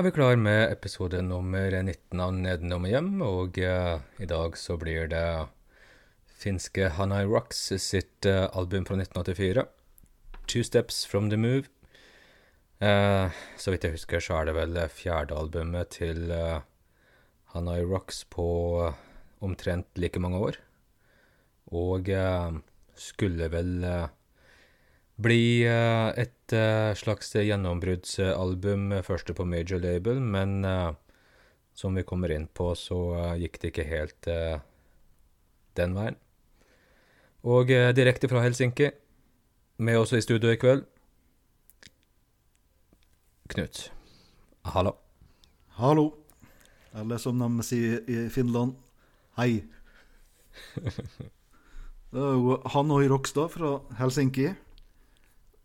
er vi klar med episode nummer 19 av Nedenom og hjem, og eh, i dag så blir det finske Hanai Rocks sitt eh, album fra 1984, Two Steps From The Move. Eh, så vidt jeg husker, så er det vel fjerde albumet til Hanai Rocks på omtrent like mange år, og skulle vel bli eh, et eh, slags gjennombruddsalbum, eh, første på major label, men eh, som vi kommer inn på, så gikk det ikke helt den veien. Og direkte fra Helsinki, med oss i studio i kveld, Knut. Hallo. Hallo. Eller som de sier i Finland, hei. Det er jo Hanoi Rockstad fra Helsinki.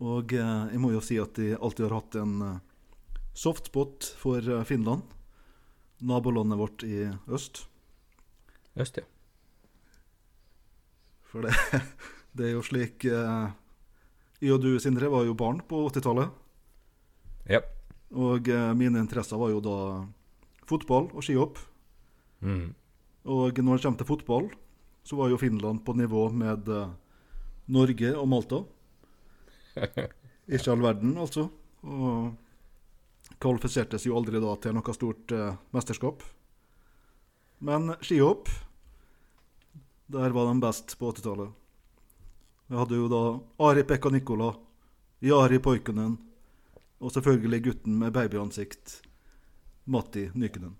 Og eh, jeg må jo si at de alltid har hatt en eh, softspot for eh, Finland. Nabolandet vårt i øst. Øst, ja. For det, det er jo slik eh, Jeg og du, Sindre, var jo barn på 80-tallet. Ja. Og mine interesser var jo da fotball og skihopp. Mm. Og når det kommer til fotball, så var jo Finland på nivå med Norge og Malta. Ikke all verden, altså. Og kvalifisertes jo aldri da til noe stort eh, mesterskap. Men skihopp, der var de best på 80-tallet. Vi hadde jo da Ari Pekka Nikola, Jari Poikonen og selvfølgelig gutten med babyansikt, Matti Nykänen.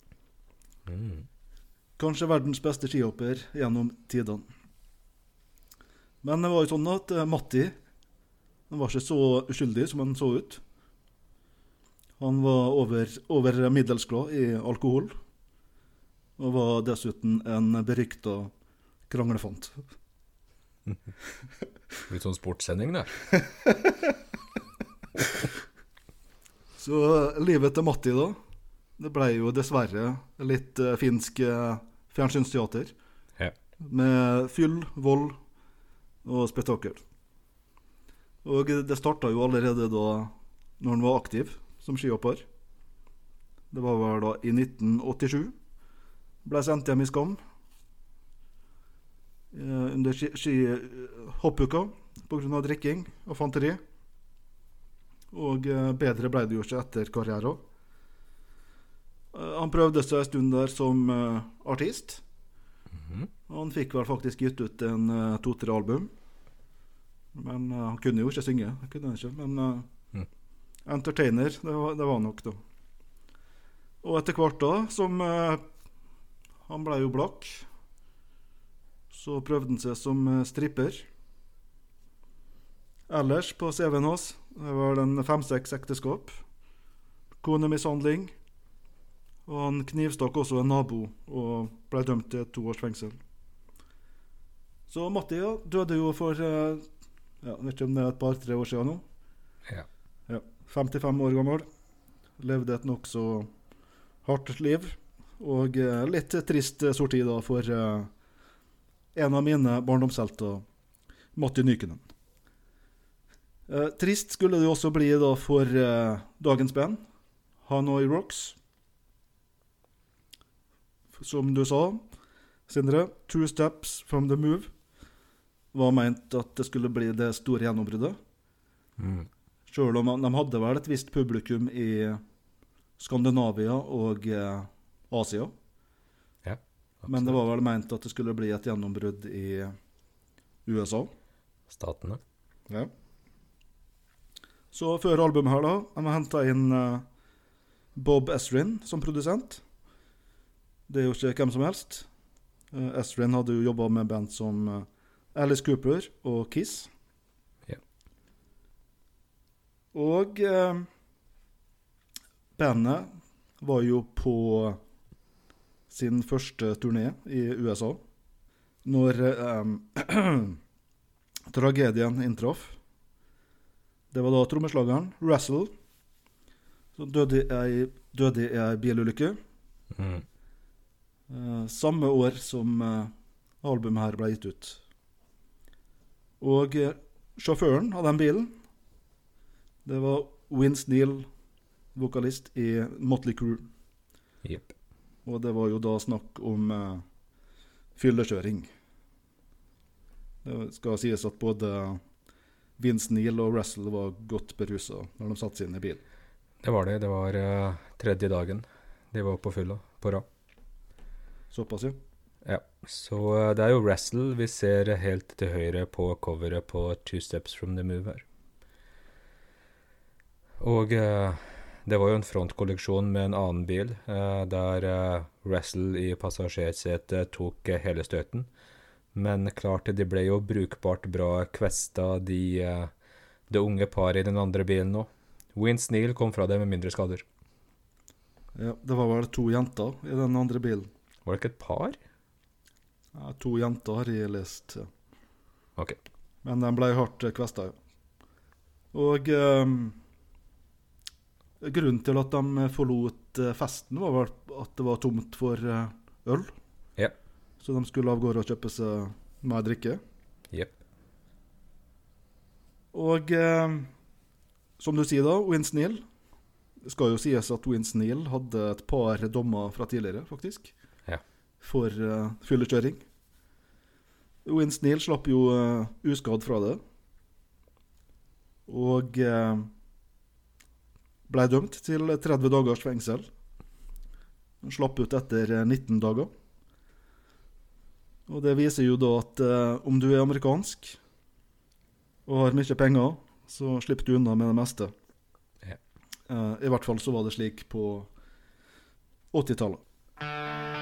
Mm. Kanskje verdens beste skihopper gjennom tidene. Men det var jo sånn at eh, Matti han var ikke så uskyldig som han så ut. Han var over, over middels glad i alkohol, og var dessuten en berykta kranglefant. Litt sånn sportssending, det. Så eh, livet til Matti, da, det ble jo dessverre litt uh, finsk eh, fjernsynsteater. Ja. Med fyll, vold og spetakkel. Og det starta jo allerede da når han var aktiv som skihopper. Det var vel da i 1987. Ble sendt hjem i Skam eh, under skihoppuka pga. drikking og fanteri. Og eh, bedre ble det jo ikke etter karrieren. Eh, Han prøvde seg en stund der som artist. artist. -hmm. Han fikk vel faktisk gitt ut en to-tre album. Men uh, han kunne jo ikke synge. Kunne ikke. Men uh, Mm. entertainer, det var, det var nok, da. Og etter hvert, da, som uh, Han ble jo blakk. Så prøvde han seg som stripper. Ellers på CV-en hans det var det fem-seks ekteskap. Konemishandling. Og han knivstakk også en nabo og ble dømt til to års fengsel. Så Matti ja, døde jo for eh, ja, vet ikke om det er et par-tre år siden nå. Ja. Ja, 55 år gammel. Levde et nokså hardt liv. Og eh, litt trist sorti da for eh, en av mine barndomshelter, Matti Nykänen. Eh, trist skulle det også bli da for dagens band, Hanoi Rocks. Som du sa, Sindre, Two Steps From The Move var meint at det skulle bli det store gjennombruddet. Mm. Sjøl om de hadde vel et visst publikum i Skandinavia og eh, Asia. Ja, Men det var vel meint at det skulle bli et gjennombrudd i USA. Statene. Ja. Så før albumet her, da, de har henta inn eh, Bob Esrin som produsent. Det er jo ikke hvem som helst. Eh, Esrin hadde jo jobba med band som Alice Cooper og Kiss. Ja. Og eh, bandet var jo på sin første turné i USA når eh, tragedien inntraff. Det var da trommeslageren Russell som døde i ei, døde i ei bilulykke. Mm. Eh, samme år som eh, albumet her ble gitt ut. Og eh, sjåføren av den bilen, det var Vince Neal, vokalist i Motley Crew. Yep. Og det var jo da snakk om uh, fyllekjøring. Det skal sies at både Vince Neal og Russell var godt berusa når de satte seg inn i bilen. Det var det. Det var uh, tredje dagen de var på fylla på rad. Såpass, ja. Ja. Så eh, det er jo Wrestle vi ser helt til høyre på coveret på Two Steps From The Move her. Og eh, det var jo en frontkolleksjon med en annen bil, eh, der eh, Wrestle i passasjersetet tok eh, hele støten. Men klart, de ble jo brukbart bra kvesta, de, eh, det unge paret i den andre bilen nå. Vince Neal kom fra det med mindre skader. ja. Det var vel to jenter i den andre bilen. Var det ikke et par? Ja, to jenter har jeg lest. Ja. Ok. Men de ble hardt kvesta, ja. Og eh, grunnen til at de forlot eh, festen, var vel at det var tomt for eh, øl. Ja. Så de skulle av gårde og kjøpe seg mer drikke. Yep. Og eh, som du sier da, Det skal jo sies at Vince Neil hadde et par dommer fra tidligere, faktisk. For uh, fyllekjøring. Vince Neal slapp jo uh, uskadd fra det. Og uh, ble dømt til 30 dagers fengsel. Han slapp ut etter eh, 19 dager. Og det viser jo da at eh, om du er amerikansk og har mye penger, så slipper du unna med det meste. Ja. Eh, I hvert fall så var det slik på 80-tallet.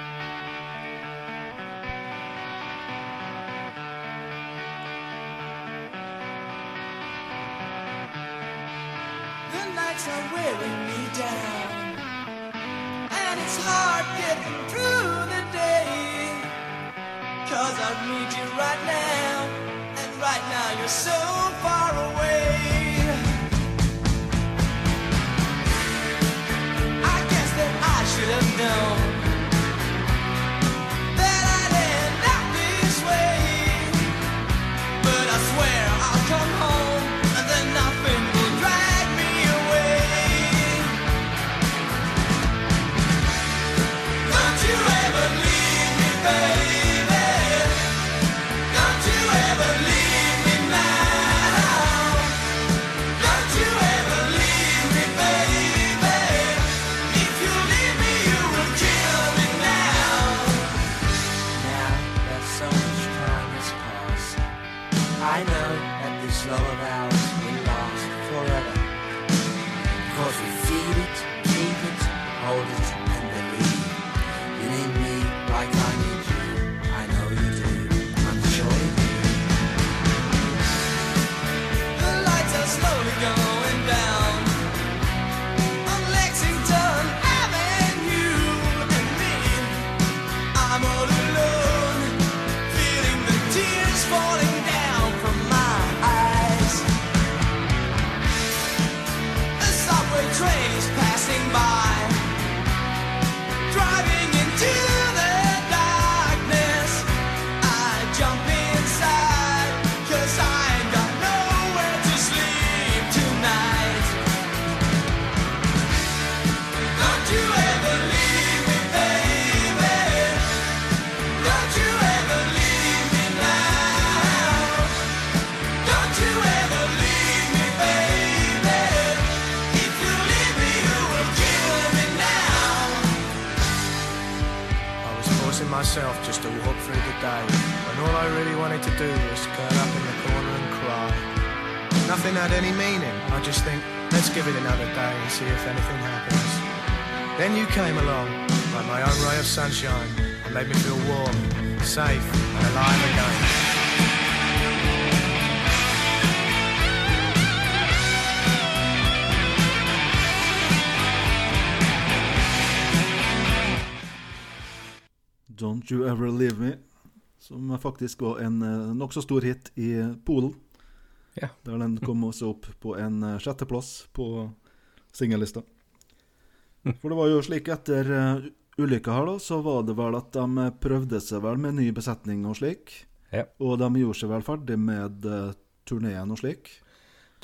I know that this love of ours day when all I really wanted to do was curl up in the corner and cry. Nothing had any meaning. I just think, let's give it another day and see if anything happens. Then you came along, like my own ray of sunshine, and made me feel warm, safe, and alive again. Don't You Ever Leave Me, som faktisk var en eh, nokså stor hit i Polen. Ja. Der den kom også opp på en eh, sjetteplass på singellista. For det var jo slik etter uh, ulykka her, da, så var det vel at de eh, prøvde seg vel med ny besetning og slik. Ja. Og de gjorde seg vel ferdig med uh, turneen og slik.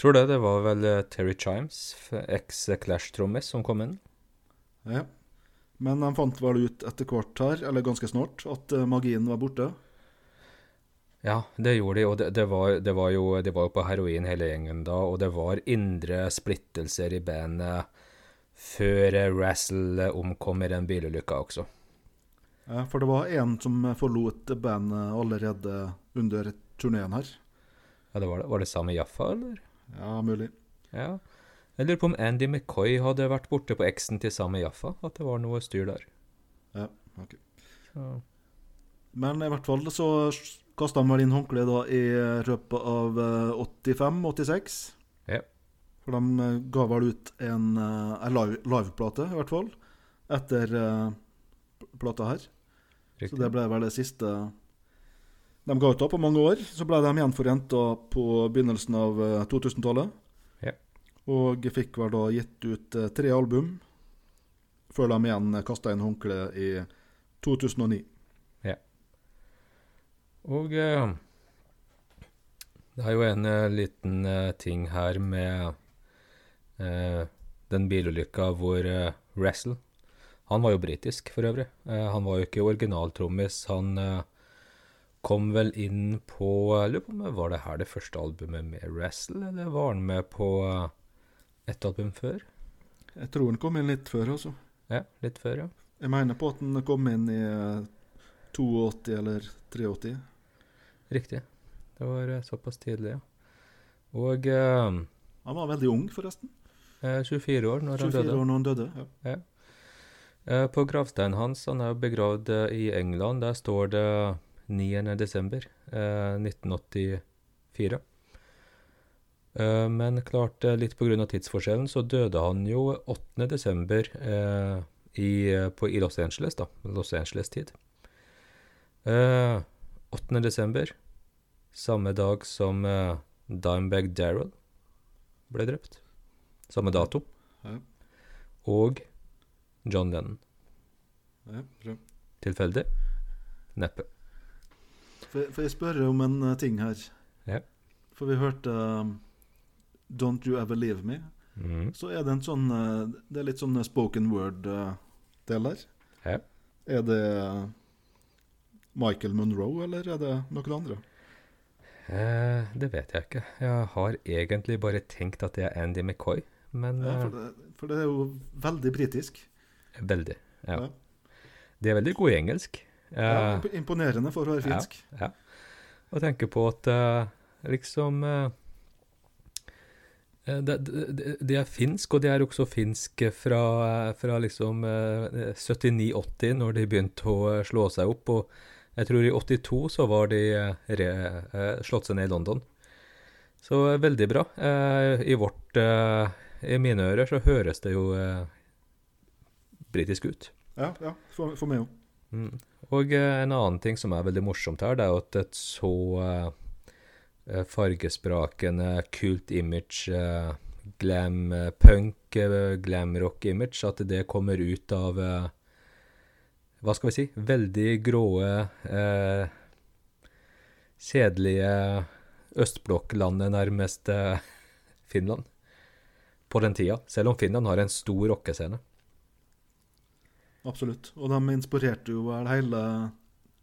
Tror det. Det var vel eh, Terry Chimes, eks-Clash-trommis, som kom inn. Ja. Men de fant vel ut etter hvert her, eller ganske snart, at eh, magien var borte. Ja, det gjorde de, og det, det, var, det, var jo, de var jo på heroin hele gjengen da, og det var indre splittelser i bandet før Razzle omkom i den bilulykka også. Ja, for det var en som forlot bandet allerede under turneen her. Ja, det var det. Var det Sami Jaffa, eller? Ja, mulig. Ja. Jeg lurer på om Andy McCoy hadde vært borte på eksen til Sami Jaffa, at det var noe styr der. Ja, ok. Så, Men i hvert fall så kasta vel inn håndkleet da i løpet av 85-86. Ja. For de eh, ga vel ut en, eh, en live- liveplate, i hvert fall, etter eh, plata her. Så det ble vel det siste de ga ut da på mange år. Så ble de gjenforent da på begynnelsen av eh, 2000-tallet. Ja. Og fikk vel da gitt ut eh, tre album, før de igjen kasta inn håndkleet i 2009. Og eh, det er jo en eh, liten eh, ting her med eh, den bilulykka hvor eh, Russell Han var jo britisk, for øvrig. Eh, han var jo ikke originaltrommis. Han eh, kom vel inn på lurer på om var det her det første albumet med Russell, eller var han med på ett album før? Jeg tror han kom inn litt før, altså. Ja, litt før, ja. Jeg mener på at han kom inn i eh, 82 eller 83. Riktig. Det var eh, såpass tidlig, ja. Og eh, Han var veldig ung, forresten. eh, 24 år når han døde. år når han døde. Ja. Eh, På gravsteinen hans, han er begravd eh, i England, der står det 9. desember eh, 1984. Eh, Men klart, litt av tidsforskjellen, så døde han jo 8. desember eh, i, på, i Los Angeles, da. Los Angeles-tid. Eh, 8. desember, samme dag som uh, Dimebag Daryl ble drept. Samme dato. Ja. Og John Lennon. Ja, bra. Tilfeldig? Neppe. For, for jeg spør om en eh, ting her. Ja. For vi hørte um, 'Don't You Ever Leave Me'. Mm. Så er det en sånn eh, Det er litt sånn spoken word-del der. Ja. Er det eh, Michael Monroe, eller er det noen andre? Eh, det vet jeg ikke. Jeg har egentlig bare tenkt at det er Andy McCoy, men Ja, eh, for, det, for det er jo veldig britisk. veldig. Ja. Ja. De er veldig gode i engelsk. Ja, Eh, imponerende for å være finsk. Ja. Og tenker på at eh, liksom eh, de, det, det, det er finsk, og det er også finsk fra, fra liksom eh, 79-80, når de begynte å eh, slå seg opp. Og jeg tror i 82 så var de eh, re, eh, slått seg ned i London. Så eh, veldig bra. I vårt I mine ører så høres det jo britisk ut. Ja, ja, for, for meg òg. Mm. Og en annen ting som er veldig morsomt her, det er jo at et så fargesprakende, kult image, glam punk, glam rock image, at det kommer ut av hva skal vi si, veldig gråe, eh, kjedelige østblokklandet nærmest eh, Finland på den tida, selv om Finland har en stor rockescene. Absolutt. Og de inspirerte jo vel hele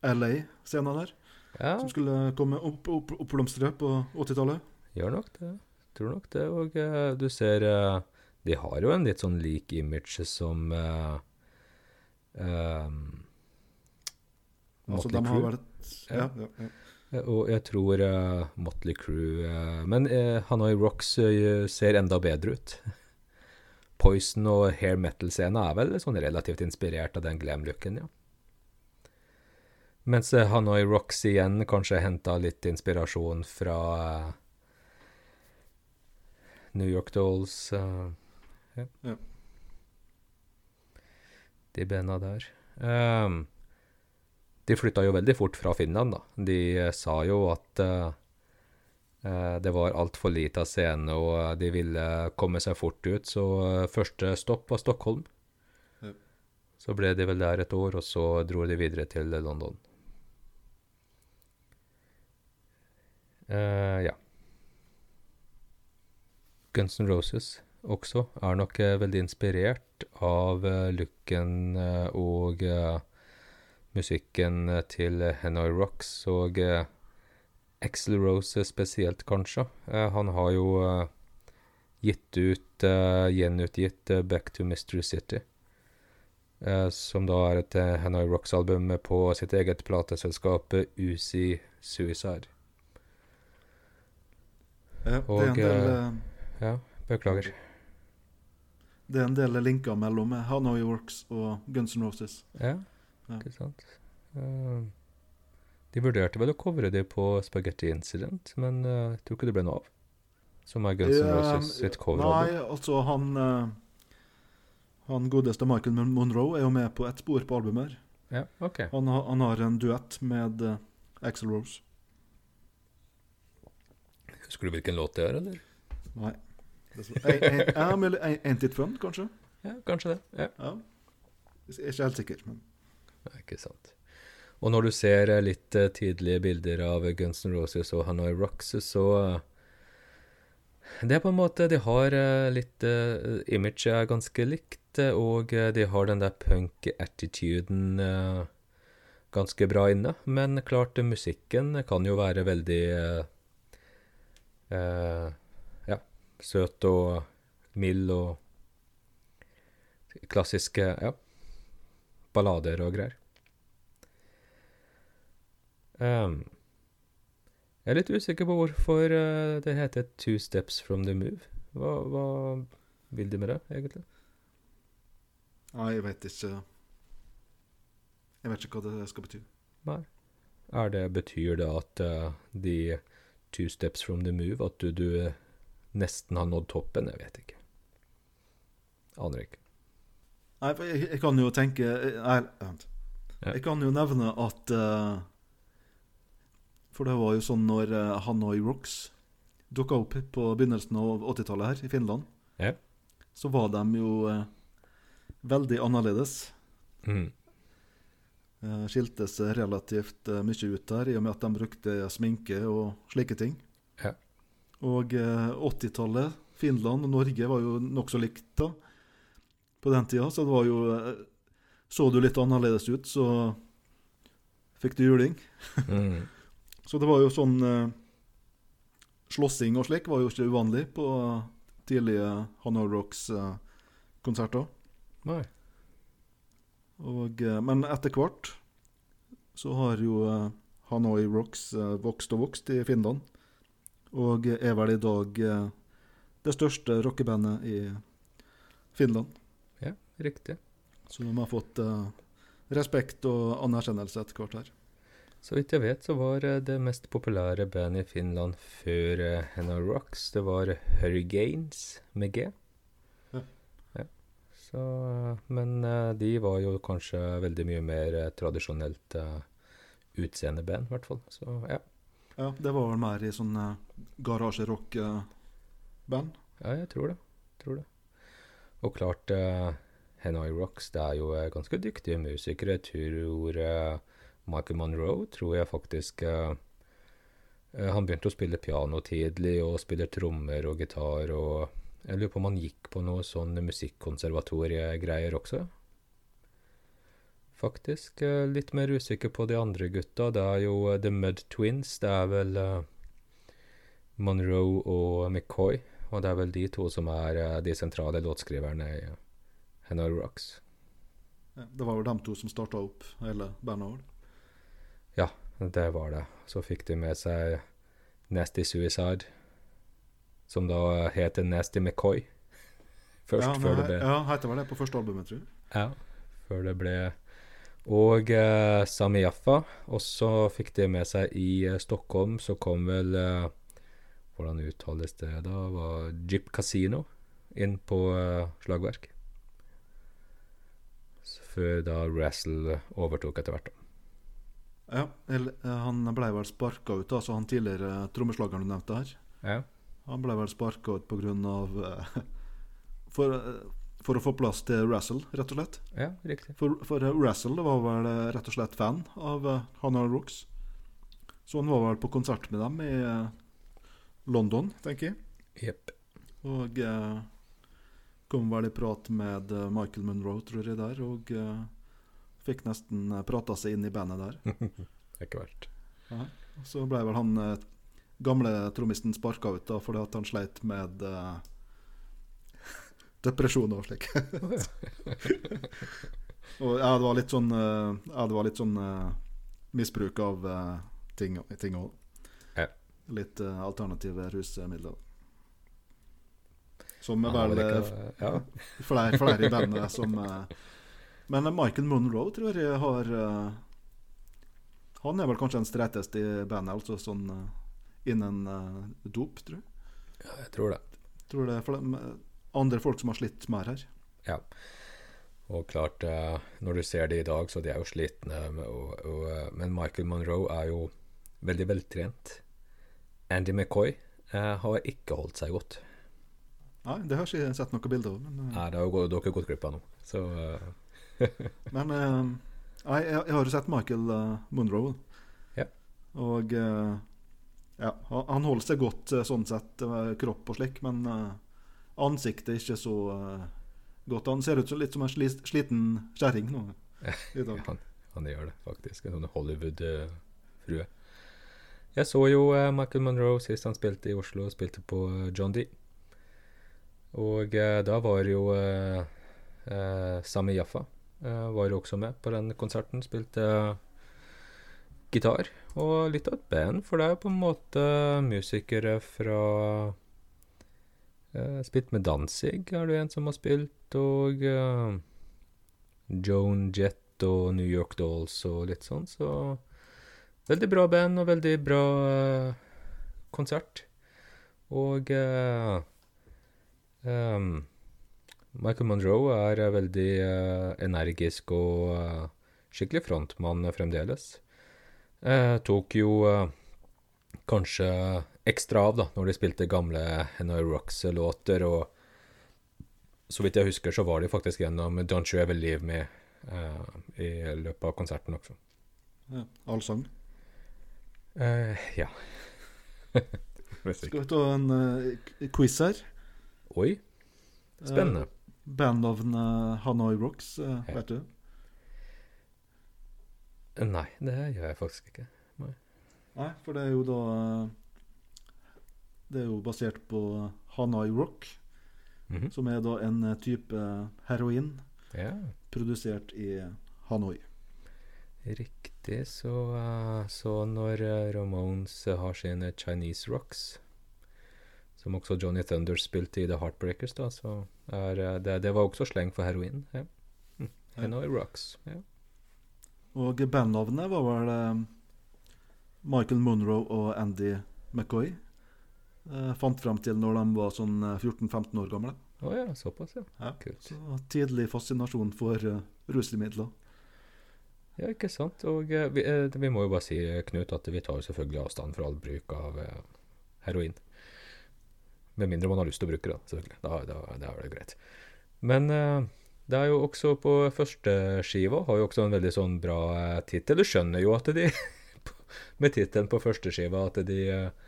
LA-scenen der, Ja, som skulle komme opp, opp, oppblomstre på 80-tallet. Gjør nok det. Tror nok det. Og uh, du ser uh, De har jo en litt sånn lik image som uh, Altså, Motley de har vært Ja, ja, ja. Eh, Og jeg tror uh, Motley Crew uh, Men uh, Hanoi Rocks eh, ser enda bedre ut. Poison og hair metal-scena er vel sånn relativt inspirert av den glam-looken, ja. Mens eh, Hanoi Rocks igjen kanskje henta litt inspirasjon fra eh, New York Dolls. eh, ja. Ja. De bena der. Um, de flytta jo veldig fort fra Finland, da. De eh, sa jo at eh, det var altfor lite av scene, og de ville komme seg fort ut. Så første stopp var Stockholm. Ja. Så ble de vel der et år, og så dro de videre til London. Uh, ja. Guns N' Roses også er nok eh, veldig inspirert av eh, looken eh, og musikken til Hanoi Rocks og Axl Rose spesielt, kanskje. Han har jo gitt ut, gjenutgitt Back to Mystery City. som da er et Hanoi Rocks-album på sitt eget plateselskap Uzi Suicide. Ja, det, er en del, og, Ja, beklager. Det er en del linker mellom Hanoi Works og Guns N' Roses. Ja, Ja. ikke sant. Eh, de vurderte vel å covre det på Spaghetti Incident, men eh, jeg tror ikke det ble noe av. Som er Guns N' Roses sitt Nei, altså han eh, Han godeste Michael Monroe er jo med på ett spor på albumet. Ja, ok. Han, han har en duett med uh, Axel Rose. Husker du hvilken låt det er, eller? Nei. Det er Ain't It Fun, kanskje? Ja, kanskje det. Ja. Ja. Jeg er ikke helt sikker. Men. Nei, ikke sant. Og når du ser eh, litt eh, tidlige bilder av Guns N' Roses og Hanoi Rocks, så eh, Det er på en måte De har litt uh, Image er ganske likt, og de har den der punk-attituden ganske bra inne. Men klart, musikken kan jo være veldig eh, søt og mild og klassiske Ja, ballader og greier. Um, jeg er litt usikker på hvorfor eh, det heter Two Steps From The Move. Hva, hva vil de med det, egentlig? Nei, jeg vet ikke Jeg vet ikke hva det skal bety. Nei. Er det, betyr det at uh, de Two Steps From The Move, at du, du nesten har nådd toppen? Jeg vet ikke. Aner ikke. Nei, for jeg, jeg kan jo tenke Nei, vent. Jeg kan jo nevne at uh, For det var jo sånn når eh, Hanoi Rocks dukka opp på begynnelsen av 80-tallet her i Finland, Ja. så var de jo uh, veldig annerledes. Mm. Eh, skilte seg relativt eh, mye ut der, i og med at de brukte sminke og slike ting. Ja. Og eh, 80-tallet, Finland og Norge var jo nokså likt da, på den tida. Så det var jo eh, Så du litt annerledes ut, så fikk du juling. Mm. Så det var jo sånn eh, Slåssing og slik var jo ikke uvanlig på tidlige Hanoi Rocks-konserter. Nei. Og, eh, men etter hvert så har jo eh, Hanoi Rocks eh, vokst og vokst i Finland. Og er vel i dag eh, det største rockebandet i Finland. Ja, riktig. Så de har fått eh, respekt og anerkjennelse etter hvert her. Så vidt jeg vet, så var eh, det mest populære bandet i Finland før Henna Rocks, det var Hurricanes med G. Ja. Ja. Så, men de var jo kanskje veldig mye mer tradisjonelt utseendeband, i hvert fall. Så ja. Ja, det var vel mer i sånn uh, garasjerock-band. ja, jeg tror det. Tror det. Og klart, uh, Hanoi Rocks, det er jo eh, ganske dyktige musikere. Tror eh, Michael Monroe tror jeg faktisk eh, eh, Han begynte å spille piano tidlig, og spiller trommer og gitar, og jeg lurer på om han gikk på noe sånn musikkonservatoriegreier også. Faktisk. eh, litt mer usikker på de andre gutta. Det er jo eh, The Mud Twins. Det er vel eh, Monroe og McCoy. Og det er vel de to som er de sentrale låtskriverne i Hanoi Rocks. Det var vel dem to som starta opp hele bandet vårt. Det var det. Så fikk de med seg Nasty Suicide, som da heter Nasty McCoy. Først, ja, før det ble Ja, heter vel det på første albumet, tror jeg. Ja, før det ble Og eh, Sami Jaffa. Og så fikk de med seg i eh, Stockholm, så kom vel eh, Hvordan uttales det da? Var Jeep Casino inn på eh, slagverk. Så Før da Razzle overtok etter hvert. Ja, eh, han ble vel sparka ut, altså han tidligere trommeslageren du nevnte her. Ja. Han ble vel sparka ut på grunn av for, eh, for å få plass til Russell, rett og slett. ja, riktig. For, for Russell var vel eh, rett og slett fan av uh, Hanoi Rocks. Så han var vel på konsert med dem i eh, London, tenker jeg. Yep. Og eh, kom vel i prat med eh, Michael Monroe, tror jeg, der. Og eh, fikk nesten prata seg inn i bandet der. Det er ikke verst. Så ble vel han eh, gamle trommisten sparka ut da, fordi at han sleit med eh, depresjon og slik. og ja, det var litt sånn eh, Ja, det var litt sånn eh, misbruk av eh, ting òg. Ja. Litt alternative rusmidler. Som er vel ja. flere, flere i bandet som Men Michael Monroe tror jeg har Han er vel kanskje den streiteste i bandet, altså sånn innen dop, tror jeg. ja, jeg tror det. Tror det er for de- andre folk som har slitt mer her. Ja. Og klart, eh, når du ser det i dag, så de er jo slitne. Og, og, eh, men Michael Monroe er jo veldig veltrent. Andy McCoy eh, har ikke holdt seg godt. Nei, det har ikke sett noen bilder av. Men, Nei, det har jo dere gått glipp av nå. Så men jeg, jeg har jo sett Michael Monroe. Ja. Og ja, han, holder seg godt sånn sett, kropp og slik, men ansiktet er ikke så eh, godt. Han ser ut som litt som en sli, sliten kjerring nå han, han gjør det faktisk. En sånn Hollywood-frue. Jeg så jo eh, Michael Monroe sist han spilte i Oslo, og spilte på eh, John D. Og eh, da var jo eh, eh, Sami Jaffa eh, var jo også med på den konserten. Spilte eh, gitar og litt av et band, for det er jo på en måte musikere fra eh, Spilt med Danzig, er det en som har spilt, og uh, Joan Jett og New York Dolls og litt sånn, så veldig bra band og veldig bra uh, konsert. Og uh, um, Michael Monroe er veldig energisk og skikkelig frontmann fremdeles. Tok jo kanskje ekstra av da, når de spilte gamle Hanoi Rocks-låter, og så vidt jeg husker, så var de faktisk gjennom Don't You Ever Leave Me uh, i løpet av konserten også. Ja, Allsang. Eh, ja. Skal vi ta en uh, quiz her? Oi, spennende. Bandnavnet Hanoi Rocks, uh, Ja. vet du? Nei, det gjør jeg faktisk ikke. Nei, for det er jo da eh, Det er jo basert på Hanai Rock, Mhm. som er da en eh, type heroin Ja, produsert i Hanoi. riktig. Så, eh, så når eh, Ramones eh, har sine Chinese Rocks, som også Johnny Thunder spilte i The Heartbreakers, da, så er eh, det, det var også sleng for heroin. Ja. Mm. Hanoi Rocks. Ja. Og bandnavnet var vel eh, Michael Monroe og Andy McCoy. Eh, fant frem til når de var sånn eh, 14-15 år gamle. Oh, ja, såpass, ja. Ja. Kult. Så tidlig fascinasjon for uh, rusmidler. Ja, ikke sant. Og uh, vi, uh, vi må jo bare si, eh, Knut, at vi tar selvfølgelig avstand fra all bruk av eh, heroin. Med mindre man har lyst til å bruke det, selvfølgelig. Da, da, da er det greit. Men eh, det er jo også på første skiva har jo også en veldig sånn bra uh, tittel. Du skjønner jo at de Med tittelen på første skiva at de eh, eh,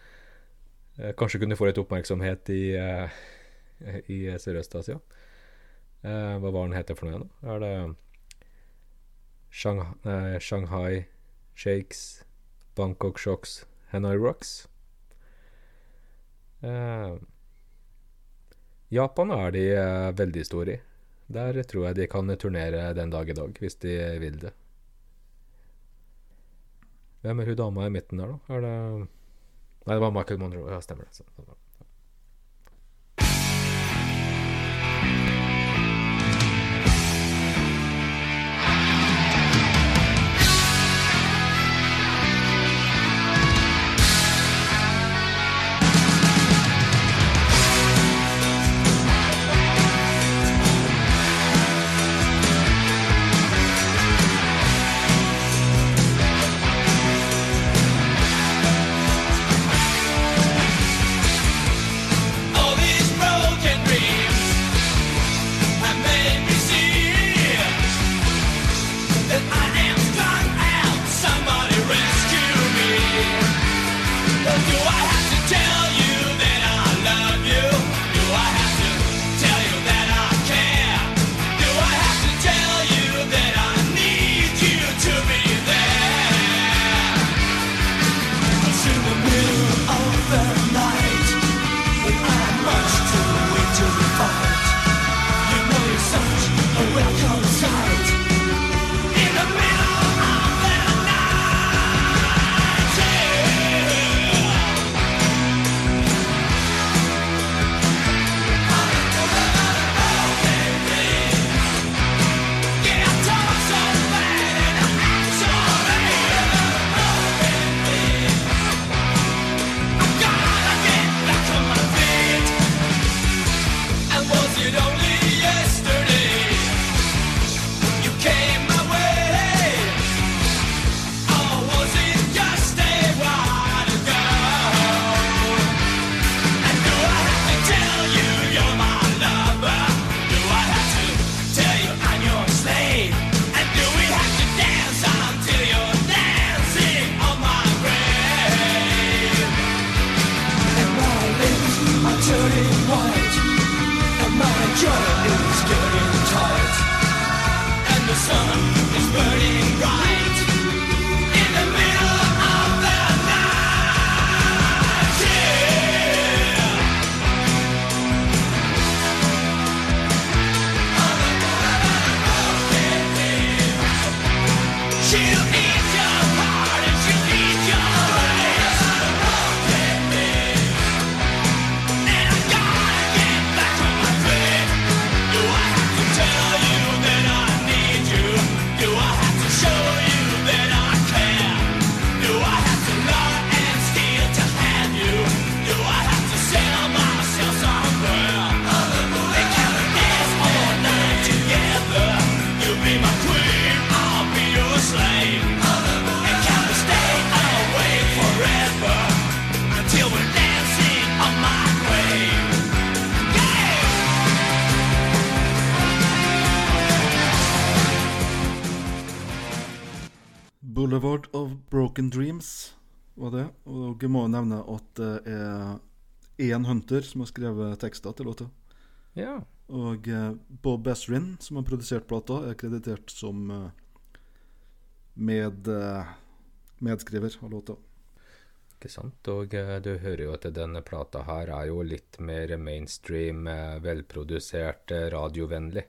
kanskje kunne få litt oppmerksomhet i, eh, i Sørøst-Asia. Eh, hva var den heter for noe igjen? Er det Shanghai, eh, Shanghai Shakes, Bangkok Shocks, Hanoi Rocks. Eh, Japan er de eh, veldig store i. Der tror jeg de kan turnere den dag i dag, hvis de vil det. Hvem er hun dama i midten der, da? Er det Nei, det var Michael Monroe. Ja, stemmer det. Så- Og jo må nevne at det er én Hunter som har skrevet tekster til låta. Ja. Og eh, Bob Ezrin, som har produsert plata, er kreditert som eh, med, eh, medskriver av låta. Ikke sant? Og du hører jo at denne plata her er jo litt mer mainstream, velprodusert, radiovennlig.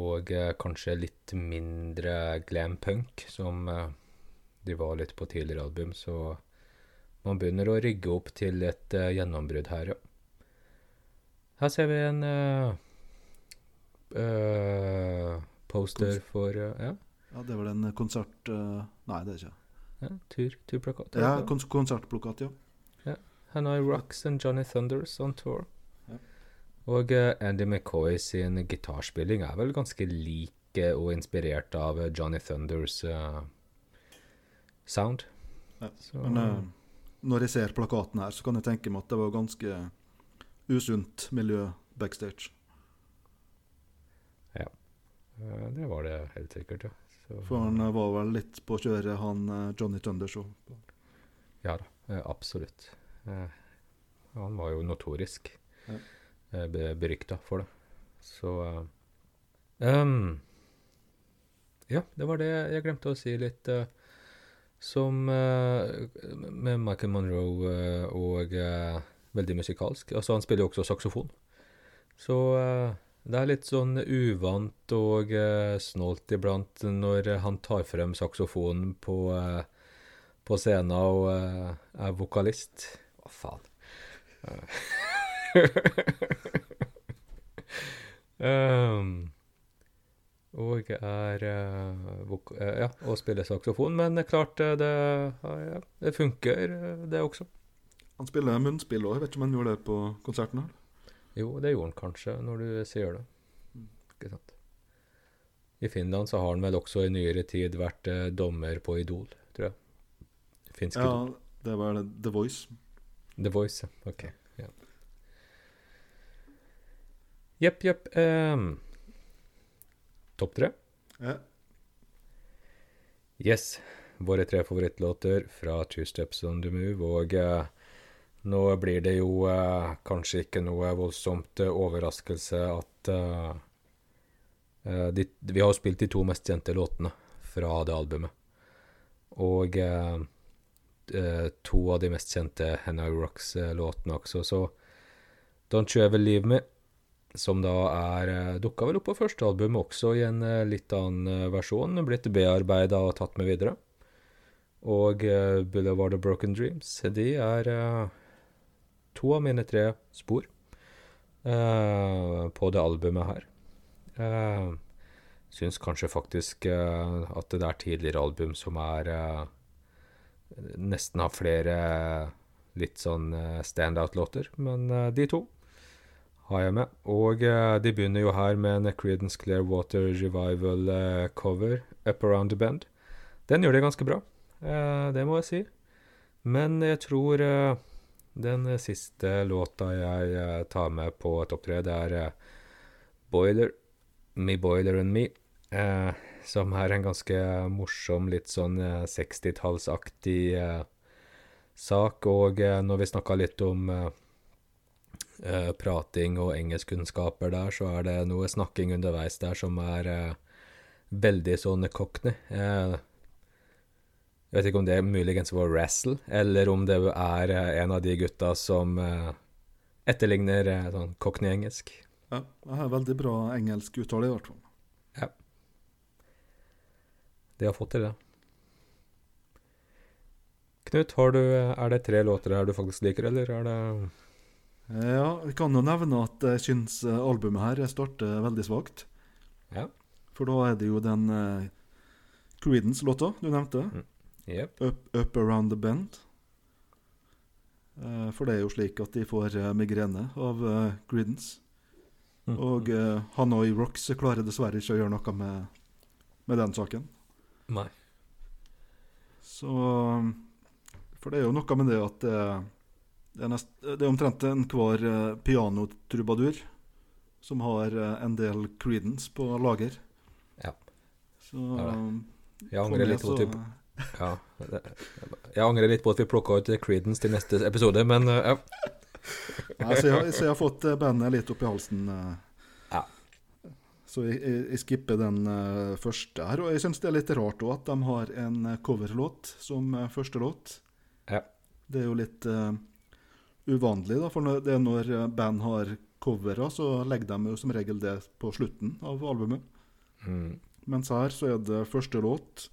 Og kanskje litt mindre glam punk, som de var litt på tidligere album. Så man begynner å rigge opp til et uh, gjennombrudd her, ja. Her ser vi en uh, uh, poster Kons- for ja, Ja, det var den en konsert... nei, det er ikke ja, tur, turplakat. Ja, kons konsertplakat, ja. Hanoi Rocks and Johnny Thunders on tour. Ja. Og Andy McCoy sin gitarspilling er vel ganske lik og inspirert av Johnny Thunders sound. Ja, Så, Men når jeg ser plakaten her, så kan jeg tenke meg at det var ganske usunt miljø backstage. Ja. det var det helt sikkert, ja. Så, For han eh, var vel litt på kjøret, han eh, Johnny Thunders òg. Ja da, eh, absolutt. Eh, han var jo notorisk Ja. eh, berykta for det. Så eh, ehm, Ja, det var det jeg glemte å si litt. eh, som eh, med Michael Monroe eh, og eh, veldig musikalsk. Altså, han spiller jo også saksofon. Så det er litt sånn uvant og uh, snålt iblant når han tar frem saksofonen på uh, på scenen og uh, er vokalist. Hva faen? um, og er eh, eh, Ja, og spiller saksofon. Men klart, eh, det, ja, det funker, det også. Han spiller munnspill òg, vet ikke om han gjorde det på konserten her. Jo, det gjorde han kanskje, når du sier det. Ikke sant. I Finland så har han vel også i nyere tid vært dommer på Idol, tror jeg. Finsk Ja, Idol. det var The Voice. The Voice. Ok. Ja. Jepp, jepp. Topp tre? Ja. Yes. Våre tre favorittlåter fra Two Steps On The Move. Og eh, nå blir det jo eh, kanskje ikke noe voldsomt eh, overraskelse at eh, eh, de, Vi har jo spilt de to mest kjente låtene fra det albumet. Og eh, eh, to av de mest kjente Henna Rocks-låtene også, så Don't You Ever Leave Me, som da er eh, dukka vel opp på første album også i en eh, litt annen eh, versjon, blitt bearbeida og tatt med videre. Og Boulevard of Broken Dreams, de er to av mine tre spor på det albumet her. Eh, syns kanskje faktisk at det er tidligere album som er nesten har flere litt sånn standout-låter, men de to har jeg med. Og uh, de begynner jo her med en Creedence Clearwater Revival-cover, Up Around the Bend. Den gjør det ganske bra, uh, det må jeg si. Men jeg tror eh, den siste låta jeg eh, tar med på topp tre, det er eh, Boiler, Me Boiler and Me. Eh, som er en ganske morsom, litt sånn eh, 60-tallsaktig eh, sak. Og eh, når vi snakka litt om eh, prating og engelskkunnskaper der, så er det noe snakking underveis der som er eh, veldig sånn cockney. Eh, jeg vet ikke om det er muligens var Razzle, eller om det er eh, en av de gutta som eh, etterligner sånn cockney-engelsk. Ja, jeg har veldig bra engelsk uttale, i hvert fall. Ja. De har fått til det. Knut, har du, er det tre låter her du faktisk liker, eller er det Ja, vi kan jo nevne at jeg syns eh, albumet her starter veldig svakt. Ja. For da er det jo den uh, Creedence-låta du nevnte. Jepp. Up, up Around the Bend. Uh, for det er jo slik at de får uh, migrene av uh, Creedence. Og uh, Hanoi Rocks klarer dessverre ikke å gjøre noe med, med den saken. Nei. Så For det er jo noe med det at det, er, nest, det er omtrent enhver uh, pianotrubadur som har uh, en del credence på lager. Ja. Så um, Jeg angrer litt på, så typ, Ja. Jeg angrer litt på at vi plukka ut credence til neste episode, men uh, ja. Nei, så, jeg, så jeg har fått eh, bandet litt opp i halsen. eh. Ja. Så jeg, jeg, jeg skipper den eh, første her. Og jeg syns det er litt rart òg at de har en eh, coverlåt som eh, første låt. Ja. Det er jo litt eh, uvanlig, da, for det er når eh, band har covere, så legger de jo som regel det på slutten av albumet. Mm. Mens her så er det første låt.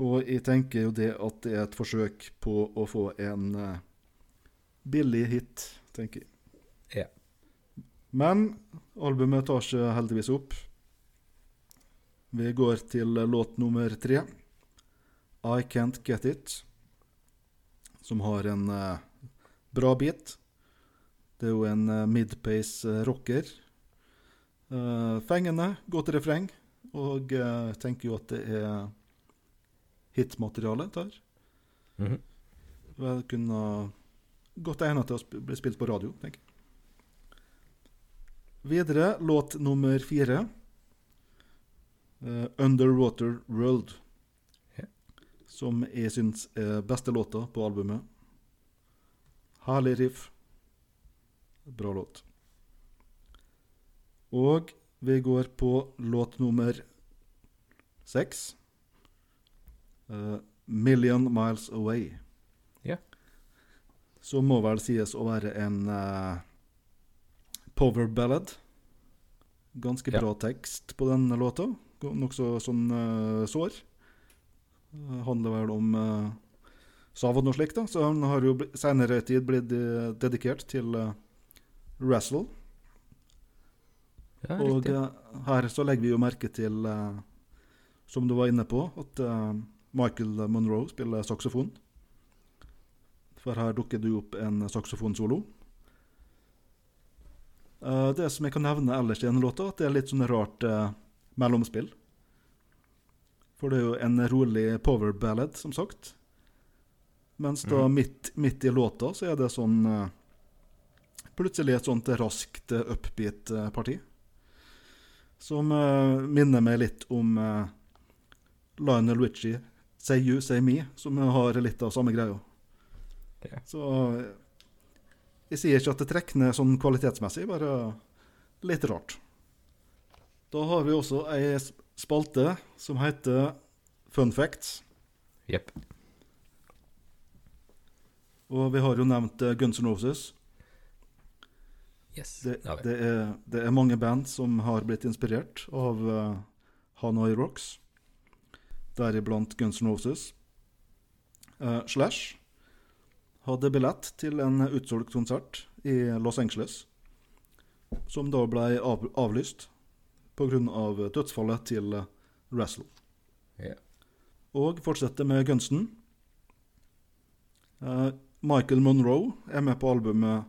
Og jeg tenker jo det at det er et forsøk på å få en uh, billig hit, tenker jeg. Yeah. Men albumet tar seg heldigvis opp. Vi går til låt nummer tre. I Can't Get It. Som har en eh, bra bit. Det er jo en eh, midpace eh, rocker. Eh, fengende, godt refreng. Og jeg tenker jo at det er hitmateriale der. Mhm. Det kunne godt egnet til å bli spilt på radio, tenker jeg. Videre, låt nummer fire. Uh, 'Underwater World'. Yeah. Som jeg syns er beste låta på albumet. Herlig riff. Bra låt. Og vi går på låt nummer seks. Uh, 'Million Miles Away'. Ja. Som må vel sies å være en uh, power ballad. Ganske Ja. bra tekst på denne låta. Nokså sånn uh, sår. Handler vel om uh, savn og slikt, da. Så han har jo senere i tid blitt eh, dedikert til uh, Razzle. Ja, Og eh, her så legger vi jo merke til, uh, som du var inne på, at uh, Michael Monroe spiller saksofon. For her dukker det jo opp en saksofonsolo. Eh, det som jeg kan nevne ellers i denne låta, at det er litt sånn rart eh, mellomspill. For det er jo en rolig power ballad, som sagt. Mens da mm. midt, midt i låta så er det sånn eh, Plutselig et sånt raskt eh, upbeat eh, parti. Som uh, minner meg litt om uh, Lionel Richie, 'Say You, Say Me', som har litt av samme greia. Ja. Så jeg sier ikke at det trekker ned sånn kvalitetsmessig, bare litt rart. Da har vi også ei spalte som heter Fun Facts. Jepp. Og vi har jo nevnt eh, Guns N' Roses. Yes. Det, det, er, det er mange band som har blitt inspirert av uh, Hanoi Rocks, deriblant Guns N' Roses. Uh, Slash hadde billett til en utsolgt konsert i Los Angeles, som da ble av, avlyst pga. Av dødsfallet til uh, Razzle. Yeah. Og fortsetter med Gunsten. Eh, Michael Monroe er med på albumet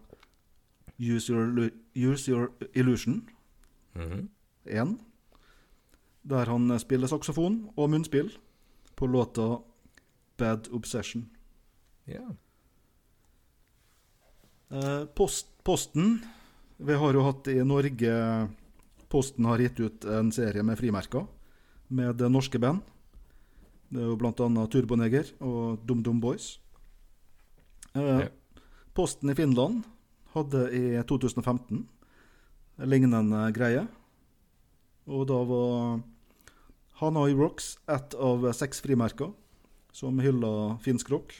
Use Your, Use Your Illusion Mhm. 1, der han spiller saksofon og munnspill på låta Bad Obsession. ja. Eh, post, Posten Vi har jo hatt i Norge Posten har gitt ut en serie med frimerker med norske band. Det er jo annet Turboneger og DumDum Boys. Eh, Posten i Finland hadde i 2015 en lignende greie. Og da var Hanoi Rocks ett av seks frimerker som hylla finsk rock.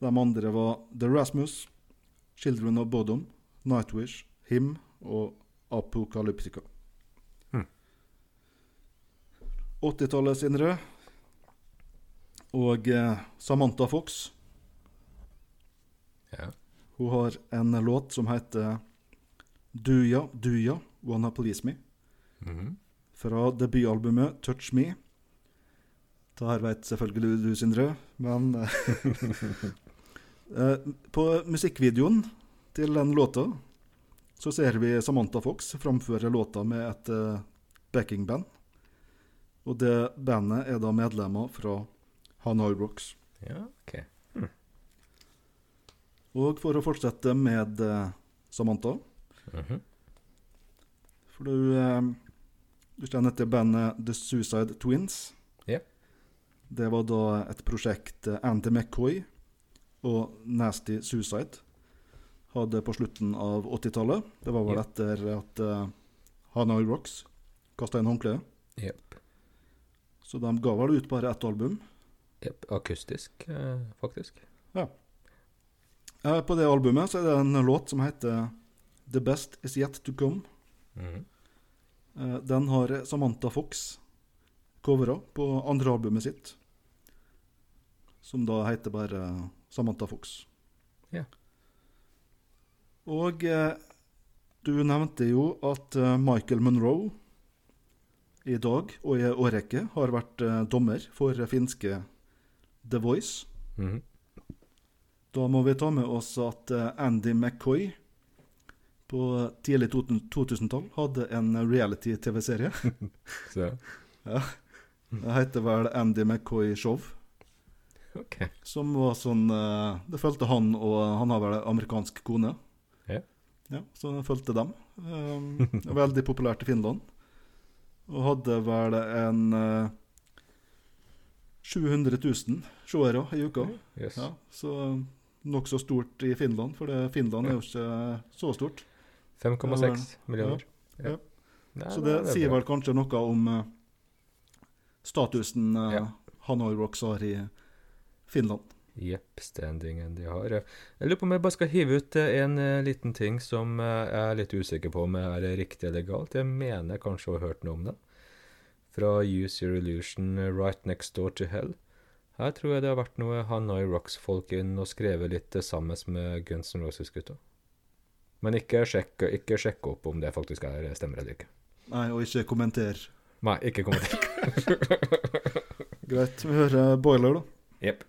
De andre var The Rasmus, Children of Bodom, Nightwish, Him og Apokalyptika. Hmm. 80-tallet, Sindre. Og eh, Samantha Fox. Ja. Hun har en låt som heter Duya, Duya, Wanna Please Me. Mhm. Fra debutalbumet Touch Me. Det her vet selvfølgelig du, Sindre, men eh, På musikkvideoen til den låta så ser vi Samantha Fox framføre låta med et eh, backingband. Og det bandet er da medlemmer fra Hanoi Rocks. ja, ok. Og for å fortsette med Samantha Samantha -hmm. For du, eh, du kjenner til bandet The Suicide Twins. Ja. Det var da et prosjekt eh, Andy McCoy og Nasty Suicide hadde på slutten av 80-tallet. Det var vel Ja. etter at uh, Hanoi Rocks kasta inn håndkleet. Yep. Så de ga vel ut bare ett album. Yep. Akustisk, eh, faktisk. Eh, på det albumet så er det en låt som heter The Best Is Yet To Come. Eh, Den har Samantha Fox covera på andre albumet sitt. Som da heter bare Samantha Fox. Ja. Og eh, du nevnte jo at eh, Michael Monroe i dag og i årrekke har vært eh, dommer for finske The Voice. Mhm. Da må vi ta med oss at eh, Andy McCoy på tidlig 2000-tall hadde en reality-TV-serie. Så, Det heter vel Andy McCoy Show. ok. Som var sånn eh, Det fulgte han, og han har vel amerikansk kone. Ja. Ja, Så det fulgte dem. Um, veldig populært i Finland. Og hadde vel en uh, 700 000 seere i uka. Yes. Ja, så nokså stort i Finland, for det, Finland er jo ikke så stort. 5,6 millioner. Ja. Nei, Så nei, det er sier vel kanskje noe om uh, statusen uh, Ja. Hanoi Rocks har i Finland. Jepp, standingen de har. Jeg lurer på om jeg bare skal hive ut eh, en uh, liten ting som jeg er litt usikker på om er riktig eller galt. Jeg mener kanskje å ha hørt noe om det. Fra Use Your Illusion Right Next Door to Hell. Her tror jeg det har vært noe Hanoi Rocks-folk inn og skrevet litt sammen med Guns N' Roses-gutta. Men ikke sjekk, ikke sjekk opp om det faktisk er stemmer eller ikke. Nei, og ikke kommenter. Nei, ikke kommenter. Greit, vi hører Boiler, da. Jepp.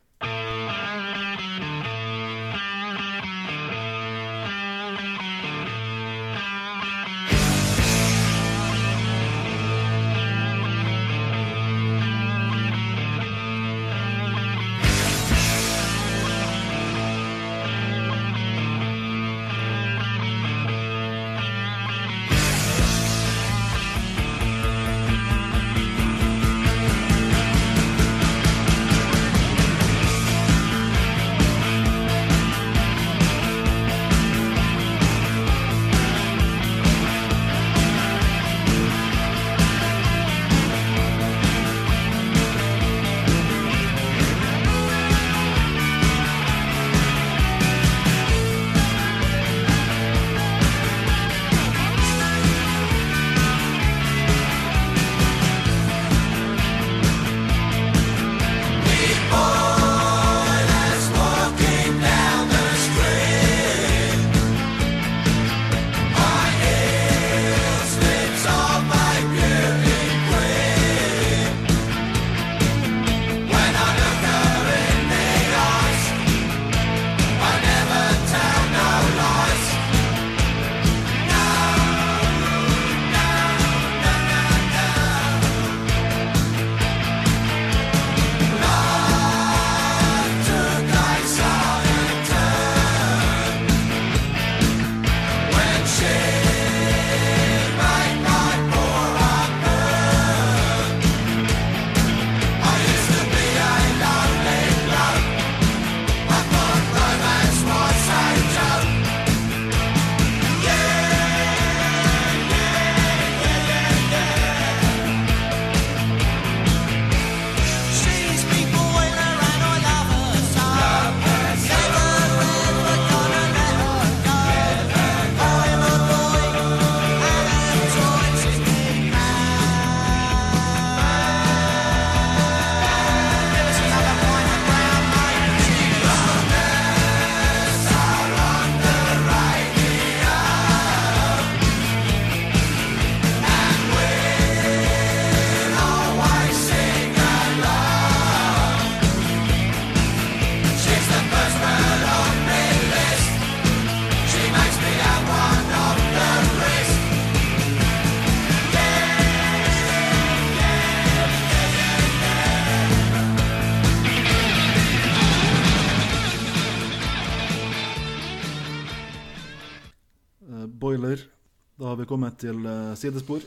Sidespor.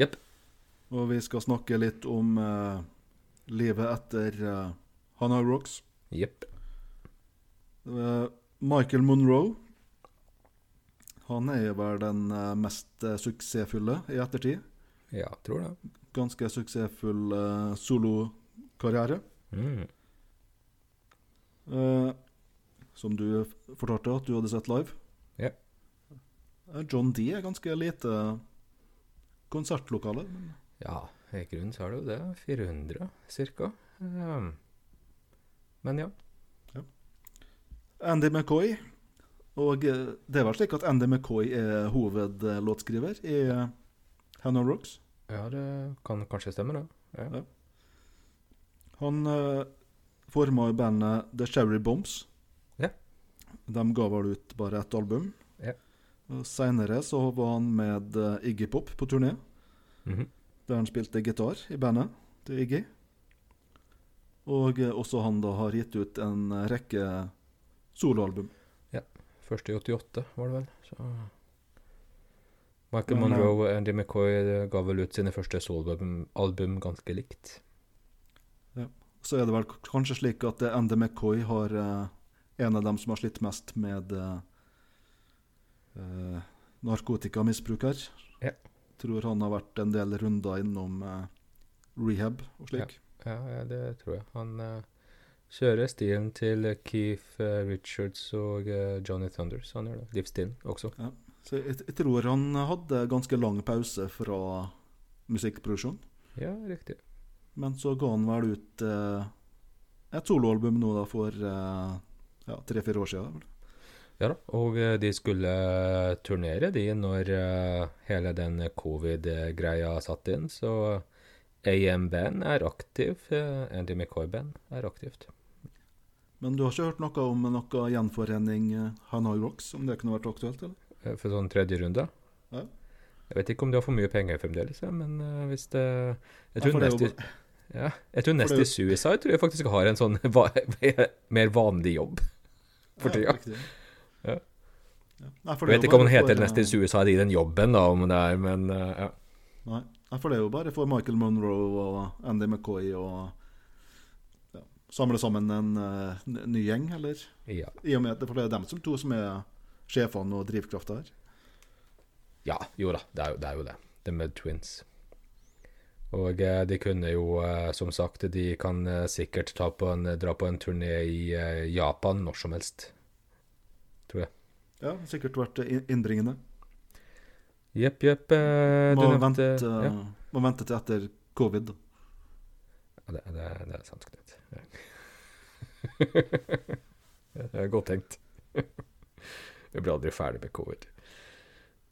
Yep. Og vi skal snakke litt om uh, livet etter uh, Hannah Rocks. Jepp. Uh, Michael Monroe. Han er vel den eh, mest eh, suksessfulle i ettertid. Ja, tror det. Ganske suksessfull solokarriere. Mm. Eh, som du fortalte at du hadde sett live. Ja. Eh, John D er ganske lite konsertlokale. Ja, i grunnen så er det jo det. 400 cirka. Um, men ja. Andy McCoy. Og eh, det er vel slik at Andy McCoy er hovedlåtskriver i Hannah Rocks. Ja, det kan kanskje stemme, det. Ja. Ja. Han uh, forma bandet The Cherry Bombs. Ja. De ga vel ut bare ett album. Ja. Seinere så var han med eh, Iggy Pop på turné, Mhm. der han spilte gitar i bandet til Iggy. Og eh, også han da har gitt ut en eh, rekke soloalbum. Ja. Første i 88, var det vel. Så. Michael Men, Monroe og Andy McCoy ga vel ut sine første soloalbum album ganske likt. Så er det vel kanskje slik at Andy McCoy har en av dem som har slitt mest med eh, narkotikamisbruker. Ja. Tror han har vært en del runder innom eh, rehab og slik. Ja, ja, det tror jeg. Han eh, kjører stilen til Keith eh, Richards og eh, Johnny Thunders. Han gjør det. Livsstilen også. Så jeg, jeg tror han hadde ganske lang pause fra musikkproduksjon. Ja, riktig. Men så ga han vel ut eh, et soloalbum nå da for eh, ja, tre-fire år siden. vel. Ja da, og eh, de skulle eh, turnere de når eh, hele den covid-greia satt inn, så AM-band er aktiv, Andy McCoy-band er aktivt. Men du har ikke hørt noe om noe gjenforening Hanoi Rocks, om det kunne vært aktuelt? eller? For sånn tredje runde. Ja. Jeg vet ikke om de har for mye penger fremdeles, ja, men hvis det Jeg tror ja, jo ja, jeg tror Nasty Suicide tror jeg faktisk har en sånn va mer vanlig jobb for tida. Ja. Ja. Nei, Jeg er vet ikke om han heter for, Nasty eh, Suicide i den jobben, da, om det er, men eh, ja. Nei. For det er jo bare for Michael Monroe og Andy McCoy å ja, samle sammen en uh, ny gjeng, eller? ja. I og med at det, for det er dem som to som er sjefene og drivkrafta her. Ja, jo da, det er jo det. Er jo det. The Mud Twins. Og eh, de kunne jo, som sagt, de kan sikkert ta på en, dra på en turné i Japan når som helst. Ja, sikkert vært innbringende. Jepp, jepp. Eh, Må nevnte vente, ja. må vente til etter covid. Ja, det, det, det er sant, Knut. Ja. det er godt tenkt. Vi blir aldri ferdig med covid.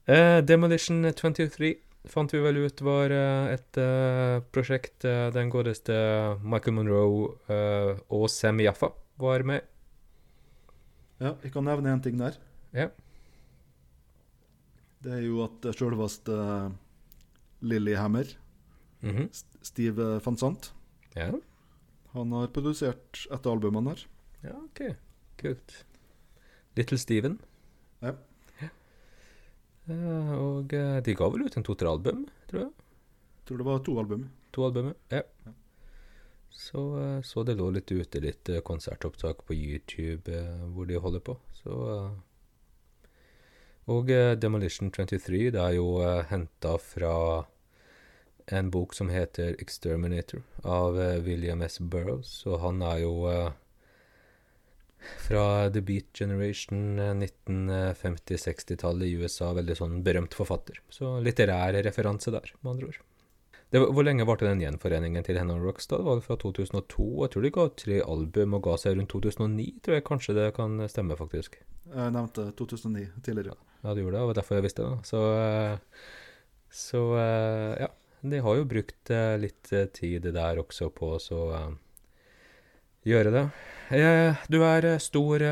Eh, Demolition 23 fant vi vel ut var eh, et eh, prosjekt eh, den godeste Michael Monroe eh, og Sam Jaffa var med. Ja, jeg kan nevne en ting der. Ja. Det er jo at sjølveste Lillehammer, Mhm. Steve Fansant ja. han har produsert et av albumene her. ja, OK. Kult. Little Steven. Ja. Eh, og eh, de ga vel ut en to-tre album, tror jeg. Tror det var to album. To albumer, ja. Så, eh, så det lå litt ute, litt eh, konsertopptak på YouTube eh, hvor de holder på. Så eh, Og eh, Demolition 23 det er jo uh, henta fra en bok som heter 'Exterminator' av eh, William S. Burroughs. Og han er jo eh, fra The Beat Generation, eh, 1950-60-tallet i USA. Veldig sånn berømt forfatter. Så litterær referanse der, med andre ord. Det hvor lenge varte den gjenforeningen til Henry Rockstad? Var det fra 2002? Jeg tror de ga tre album og ga seg rundt 2009, tror jeg kanskje det kan stemme, faktisk. Jeg nevnte 2009 tidligere. Ja, det gjorde det, og det var derfor jeg visste det. Så, eh, så eh, ja. De har jo brukt eh, litt tid der også på å gjøre det. Du er stor,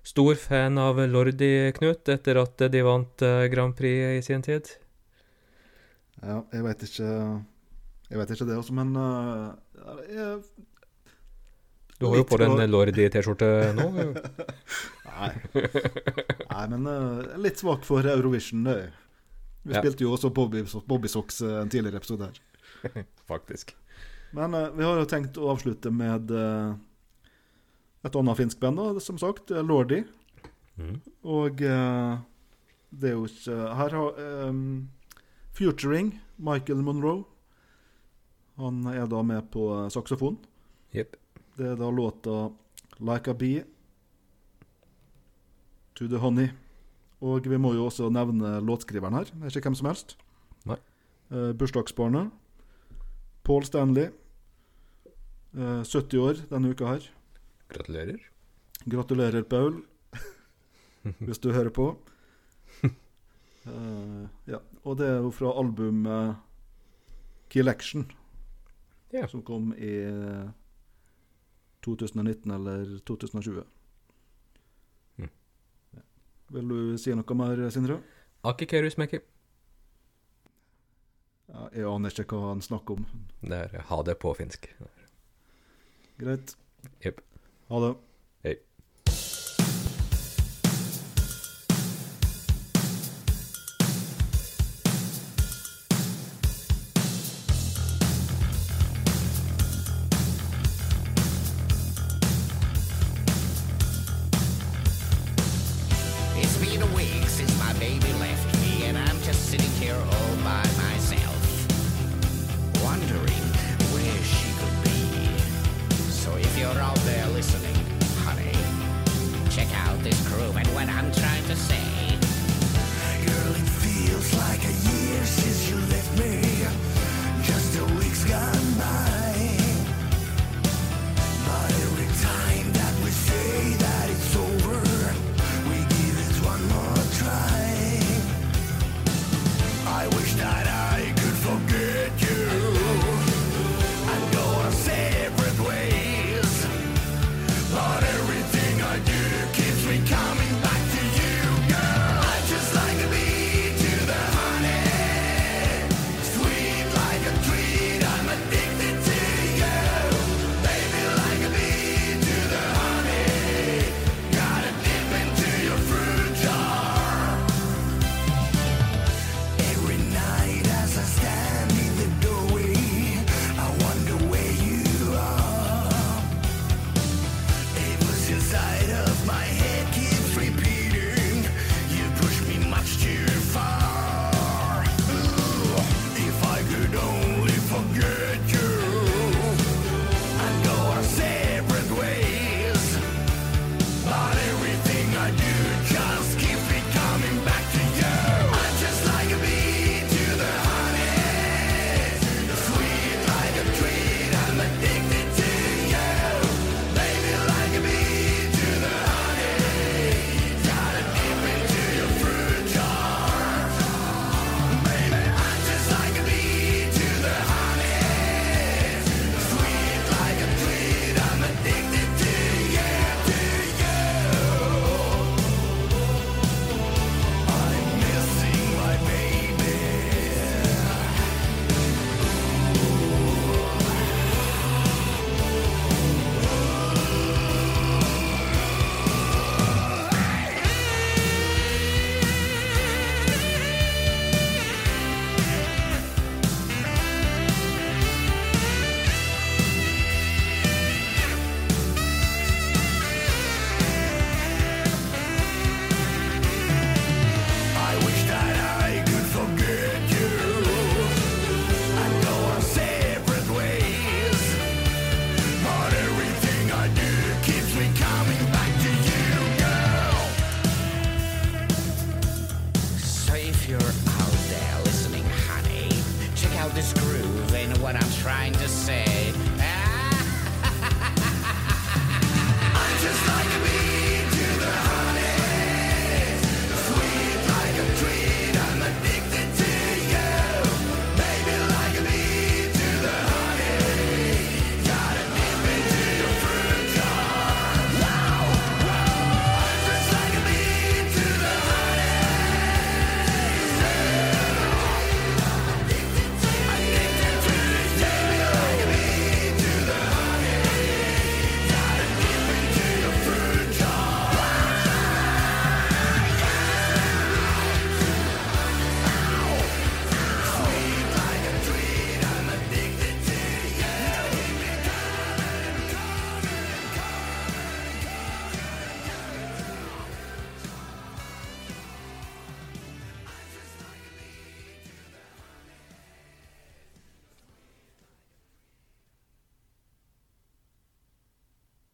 stor fan av Lordi, Knut, etter at de vant Grand Prix i sin tid? Ja, jeg veit ikke Jeg vet ikke det også, men jeg, Du har jo på deg en Lordi-T-skjorte nå. Nei. Nei, men uh, litt svak for Eurovision, det. Vi Ja. spilte jo også Bobby, Bobby Socks uh, en tidligere episode her. Faktisk. Men uh, vi har jo tenkt å avslutte med eh, et annet finsk band, da, som sagt. eh, Lordi. Mm. Og eh, det er jo ikke Her har um, Futuring, Michael Monroe. Han er da med på eh, saksofon. Jepp. Det er da låta 'Like a Bee to the Honey'. Og vi må jo også nevne låtskriveren her. Det er ikke hvem som helst. Nei. Eh, bursdagsbarnet. Paul Stanley. Eh, 70 år denne uka her. Gratulerer. Gratulerer, Paul, hvis du hører på. Eh, ja. Og det er jo fra albumet Kill Action, Ja. som kom i 2019 eller 2020. Mm. Vil du si noe mer, Sindre? Aki Kerusmekki. Ja, jeg aner ikke hva han snakker om. Det er ha det på finsk. Greit. Yep. Ha det.